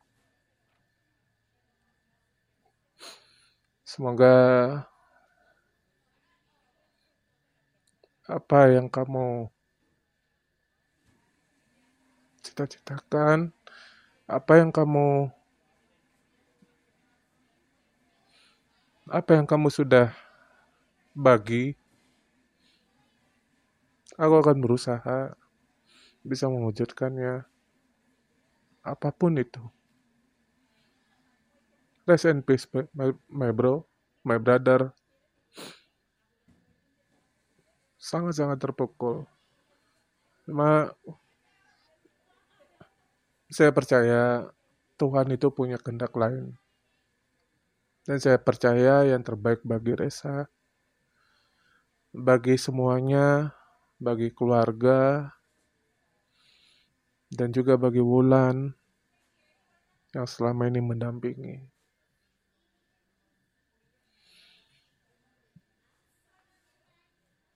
Semoga apa yang kamu cita-citakan, apa yang kamu apa yang kamu sudah bagi, aku akan berusaha bisa mewujudkannya apa pun itu. Rest in peace, my, my bro, my brother. Sangat-sangat terpukul. Cuma saya percaya Tuhan itu punya kehendak lain. Dan saya percaya yang terbaik bagi Resa, bagi semuanya, bagi keluarga, dan juga bagi Wulan yang selama ini mendampingi.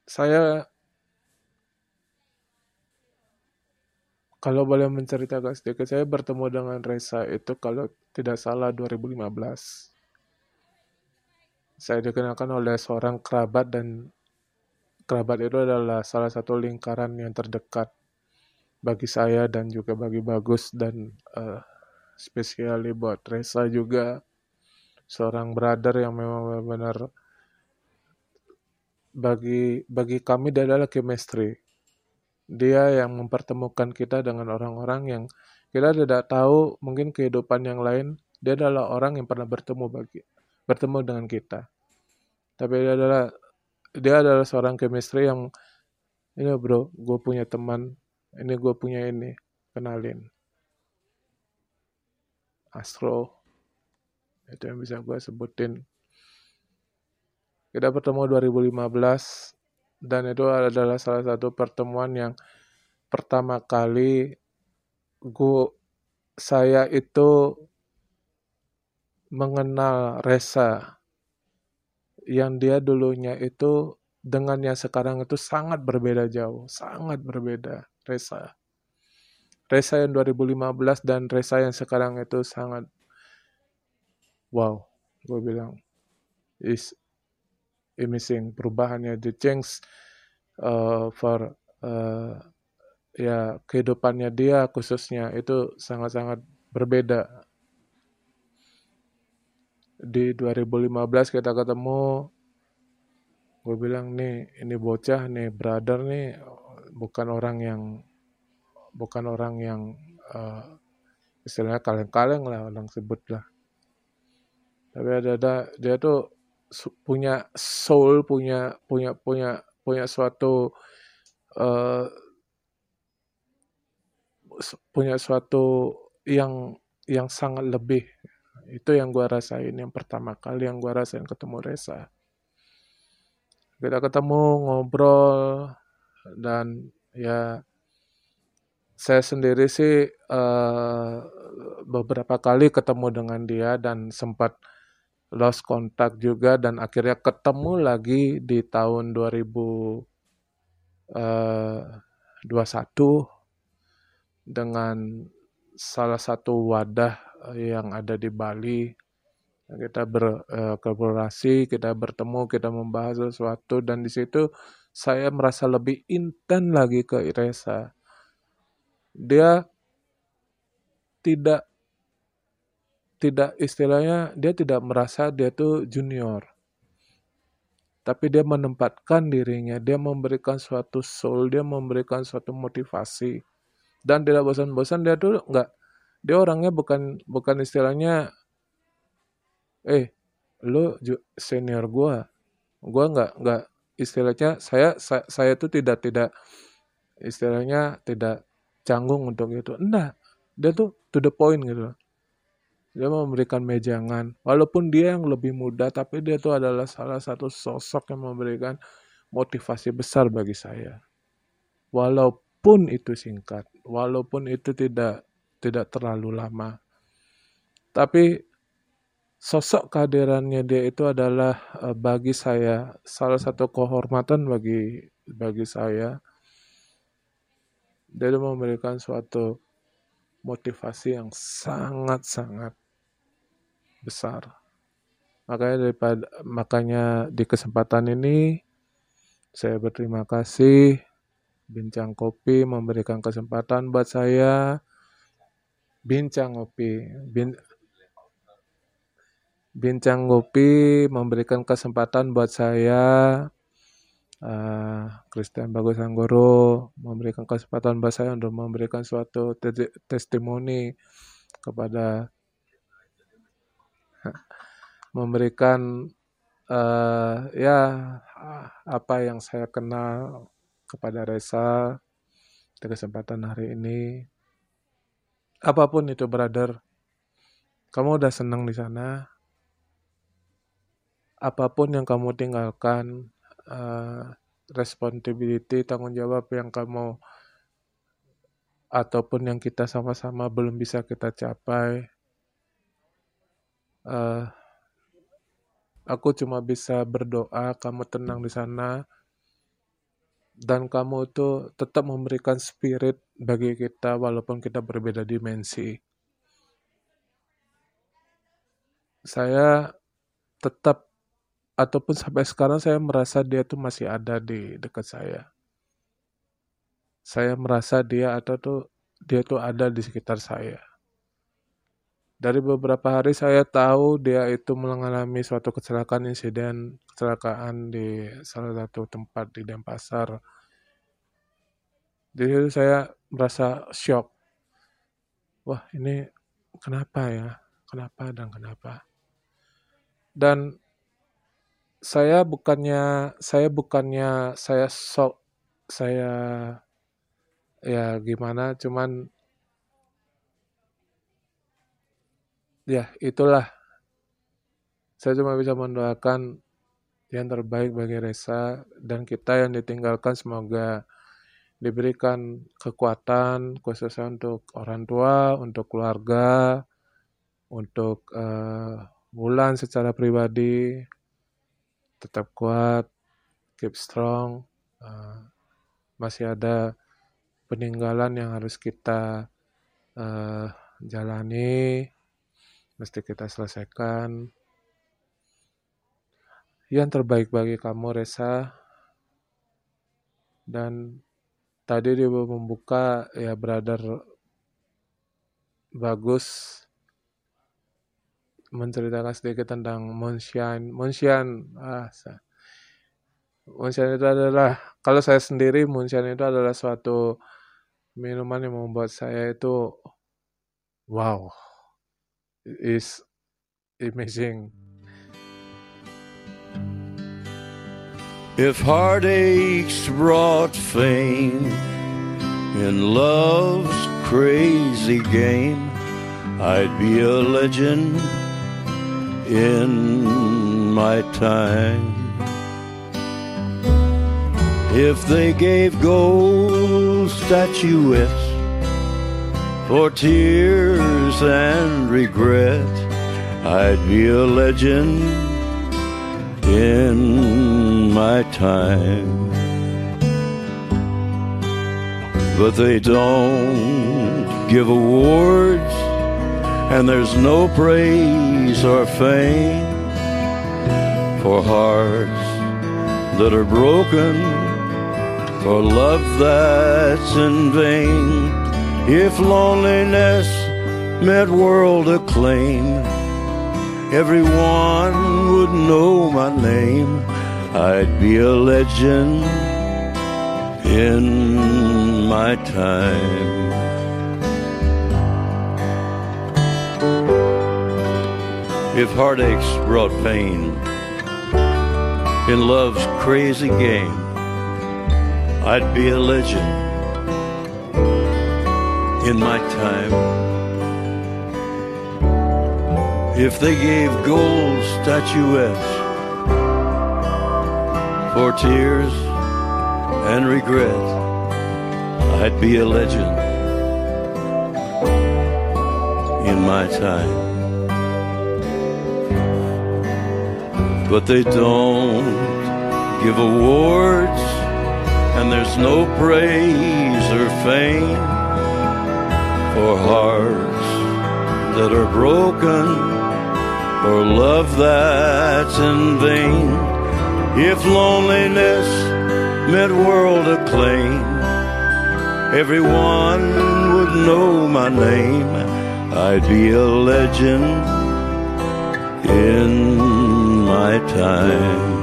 Saya kalau boleh menceritakan sedikit, saya bertemu dengan Reza itu kalau tidak salah 2015. Saya dikenalkan oleh seorang kerabat dan kerabat itu adalah salah satu lingkaran yang terdekat bagi saya dan juga bagi Bagus dan uh, spesiali buat Reza juga seorang brother yang memang benar-benar bagi bagi kami dia adalah chemistry. Dia yang mempertemukan kita dengan orang-orang yang kita tidak tahu mungkin kehidupan yang lain. Dia adalah orang yang pernah bertemu bagi bertemu dengan kita. Tapi dia adalah dia adalah seorang chemistry yang ini bro, gue punya teman, ini gue punya ini, kenalin. Astro, itu yang bisa gue sebutin kita bertemu 2015 dan itu adalah salah satu pertemuan yang pertama kali gua saya itu mengenal Reza yang dia dulunya itu dengan yang sekarang itu sangat berbeda jauh, sangat berbeda Reza. Reza yang 2015 dan Reza yang sekarang itu sangat wow, gue bilang is missing perubahannya the change uh, for uh, ya kehidupannya dia khususnya itu sangat-sangat berbeda. Di 2015 kita ketemu gue bilang nih ini bocah nih brother nih bukan orang yang bukan orang yang uh, istilahnya kaleng-kaleng lah orang sebut lah tapi ada ada dia tuh punya soul, punya punya punya punya suatu uh, punya suatu yang yang sangat lebih. Itu yang gua rasain yang pertama kali yang gua rasain ketemu Reza. Kita ketemu ngobrol dan ya saya sendiri sih uh, beberapa kali ketemu dengan dia dan sempat lost kontak juga dan akhirnya ketemu lagi di tahun 2021 eh, dengan salah satu wadah eh, yang ada di Bali. Kita berkolaborasi, eh, kita bertemu, kita membahas sesuatu dan di situ saya merasa lebih intens lagi ke Iresa. Dia tidak tidak istilahnya dia tidak merasa dia tuh junior. Tapi dia menempatkan dirinya, dia memberikan suatu soul, dia memberikan suatu motivasi. Dan tidak bosan-bosan dia tuh enggak dia orangnya bukan bukan istilahnya eh lu senior gua. Gua enggak enggak istilahnya saya saya, saya tuh tidak tidak istilahnya tidak canggung untuk itu. Enggak. Dia tuh to the point gitu dia memberikan mejangan. Walaupun dia yang lebih muda, tapi dia itu adalah salah satu sosok yang memberikan motivasi besar bagi saya. Walaupun itu singkat, walaupun itu tidak tidak terlalu lama. Tapi sosok kehadirannya dia itu adalah eh, bagi saya salah satu kehormatan bagi bagi saya. Dia memberikan suatu motivasi yang sangat-sangat besar. Makanya daripada makanya di kesempatan ini Saya berterima kasih Bincang Kopi memberikan kesempatan buat saya Bincang Kopi bin, Bincang Kopi memberikan kesempatan buat saya uh, Christian Bagus Anggoro memberikan kesempatan buat saya untuk memberikan suatu te- testimoni kepada memberikan uh, ya apa yang saya kenal kepada Reza di kesempatan hari ini. Apa pun itu, brother, kamu udah senang di sana. Apa pun yang kamu tinggalkan, uh, responsibility, tanggung jawab yang kamu ataupun yang kita sama-sama belum bisa kita capai. Uh, aku cuma bisa berdoa kamu tenang di sana dan kamu itu tetap memberikan spirit bagi kita walaupun kita berbeda dimensi. Saya tetap ataupun sampai sekarang saya merasa dia tuh masih ada di dekat saya. Saya merasa dia atau tuh dia tuh ada di sekitar saya. Dari beberapa hari saya tahu dia itu mengalami suatu kecelakaan insiden kecelakaan di salah satu tempat di Denpasar. Jadi saya merasa shock. Wah ini kenapa ya? Kenapa dan kenapa? Dan saya bukannya saya bukannya saya sok saya ya gimana cuman ya itulah. Saya cuma bisa mendoakan yang terbaik bagi Reza dan kita yang ditinggalkan semoga diberikan kekuatan khususnya untuk orang tua, untuk keluarga, untuk uh, Bulan secara pribadi tetap kuat, keep strong. Uh, masih ada peninggalan yang harus kita uh, jalani mesti kita selesaikan. Yang terbaik bagi kamu, Reza. Dan tadi dia membuka ya brother bagus menceritakan sedikit tentang Monsian. Monsian, ah, Monsian itu adalah kalau saya sendiri Monsian itu adalah suatu minuman yang membuat saya itu wow is amazing. If heartaches brought fame in love's crazy game, I'd be a legend in my time. If they gave gold statuettes for tears and regret, I'd be a legend in my time. But they don't give awards, and there's no praise or fame for hearts that are broken, for love that's in vain. If loneliness met world acclaim, everyone would know my name. I'd be a legend in my time. If heartaches brought pain in love's crazy game, I'd be a legend in my time. If they gave gold statuettes for tears and regret, I'd be a legend in my time. But they don't give awards, and there's no praise or fame for hearts that are broken, or love that's in vain. If loneliness meant world acclaim. Everyone would know my name. I'd be a legend in my time.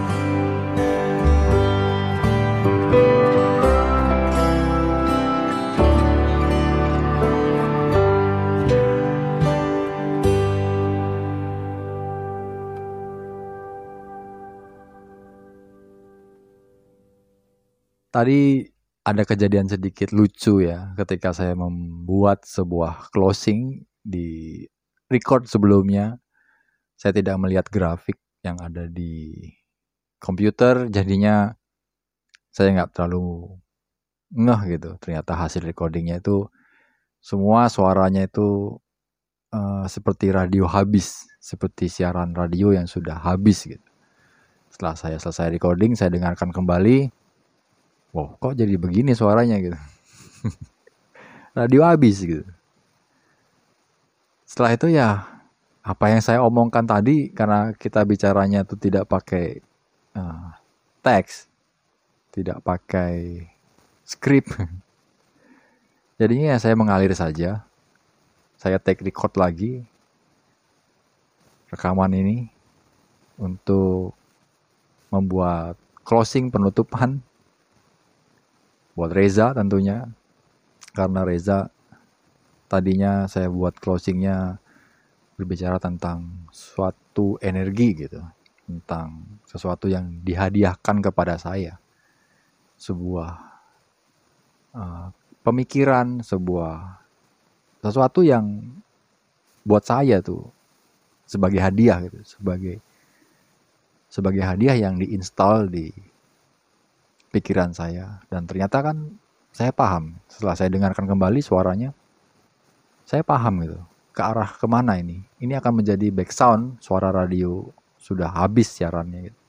Tadi ada kejadian sedikit lucu ya ketika saya membuat sebuah closing di record sebelumnya. Saya tidak melihat grafik yang ada di komputer, jadinya saya nggak terlalu ngeh gitu. Ternyata hasil recordingnya itu semua suaranya itu eh, seperti radio habis, seperti siaran radio yang sudah habis gitu. Setelah saya selesai recording, saya dengarkan kembali, wow kok jadi begini suaranya gitu radio habis gitu setelah itu ya apa yang saya omongkan tadi karena kita bicaranya itu tidak pakai uh, teks tidak pakai skrip. Jadinya ya saya mengalir saja. Saya take record lagi rekaman ini untuk membuat closing penutupan buat Reza tentunya. Karena Reza tadinya saya buat closingnya berbicara tentang suatu energi gitu tentang sesuatu yang dihadiahkan kepada saya. Sebuah uh, pemikiran sebuah sesuatu yang buat saya tuh sebagai hadiah gitu sebagai sebagai hadiah yang diinstal di pikiran saya. Dan ternyata kan saya paham. Setelah saya dengarkan kembali suaranya saya paham gitu ke arah ke mana ini? Ini akan menjadi back sound suara radio sudah habis siarannya. Gitu.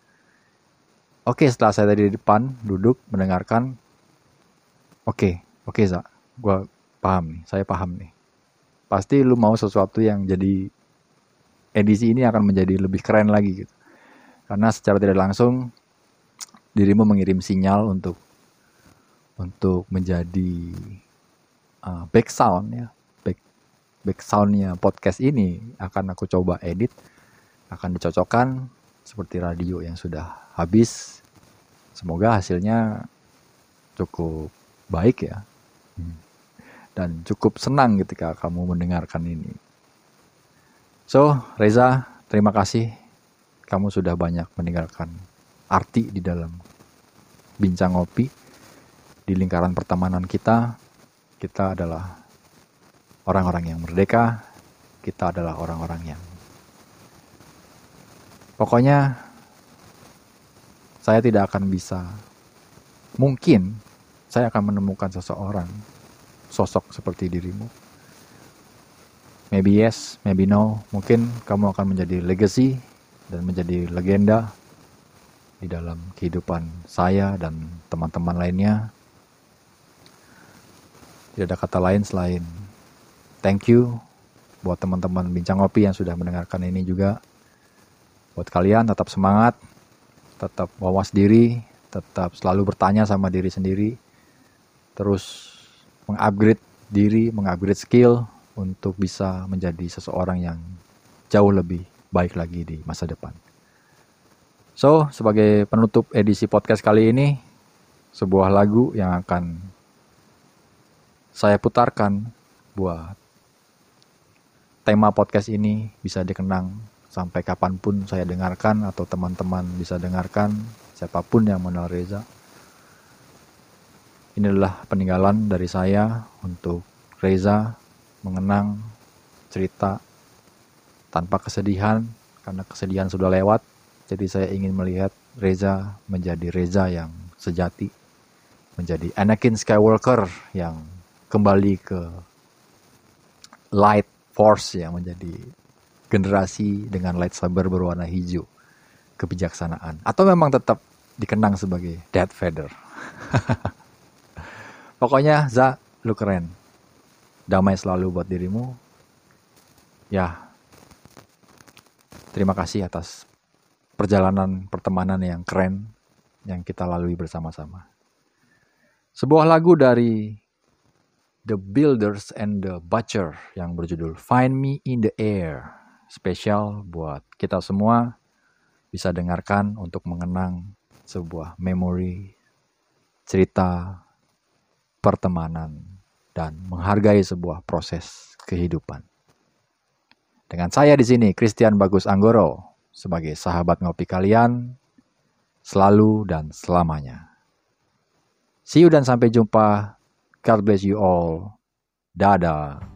oke setelah saya tadi di depan duduk mendengarkan. Oke oke za. Gue paham nih saya paham nih. Pasti lu mau sesuatu yang jadi edisi ini akan menjadi lebih keren lagi gitu. Karena secara tidak langsung dirimu mengirim sinyal untuk untuk menjadi uh, back sound ya back back soundnya podcast ini akan aku coba edit akan dicocokkan seperti radio yang sudah habis. Semoga hasilnya cukup baik ya. Hmm. dan cukup senang ketika kamu mendengarkan ini. So Reza terima kasih. Kamu sudah banyak meninggalkan arti di dalam bincang ngopi di lingkaran pertemanan kita. Kita adalah orang-orang yang merdeka kita adalah orang-orang yang pokoknya saya tidak akan bisa. Mungkin saya akan menemukan seseorang sosok seperti dirimu. Maybe yes maybe no. Mungkin kamu akan menjadi legacy dan menjadi legenda di dalam kehidupan saya dan teman-teman lainnya. Tidak ada kata lain selain thank you buat teman-teman bincang ngopi yang sudah mendengarkan ini juga. Buat kalian tetap semangat, tetap wawas diri, tetap selalu bertanya sama diri sendiri, terus mengupgrade diri, mengupgrade skill untuk bisa menjadi seseorang yang jauh lebih baik lagi di masa depan. So, sebagai penutup edisi podcast kali ini, sebuah lagu yang akan saya putarkan buat tema podcast ini bisa dikenang sampai kapan pun saya dengarkan atau teman-teman bisa dengarkan siapa pun yang mengenal Reza. Ini adalah peninggalan dari saya untuk Reza mengenang cerita tanpa kesedihan karena kesedihan sudah lewat. Jadi saya ingin melihat Reza menjadi Reza yang sejati, menjadi Anakin Skywalker yang kembali ke light Force yang menjadi generasi dengan lightsaber berwarna hijau kebijaksanaan atau memang tetap dikenang sebagai Death Vader. Pokoknya Za, lu keren. Damai selalu buat dirimu. Ya. Terima kasih atas perjalanan pertemanan yang keren yang kita lalui bersama-sama. Sebuah lagu dari The Builders and the Butcher yang berjudul Find Me in the Air. Spesial buat kita semua bisa dengarkan untuk mengenang sebuah memori cerita pertemanan dan menghargai sebuah proses kehidupan. Dengan saya di sini Christian Bagus Anggoro sebagai sahabat ngopi kalian selalu dan selamanya. See you dan sampai jumpa God bless you all. Dada.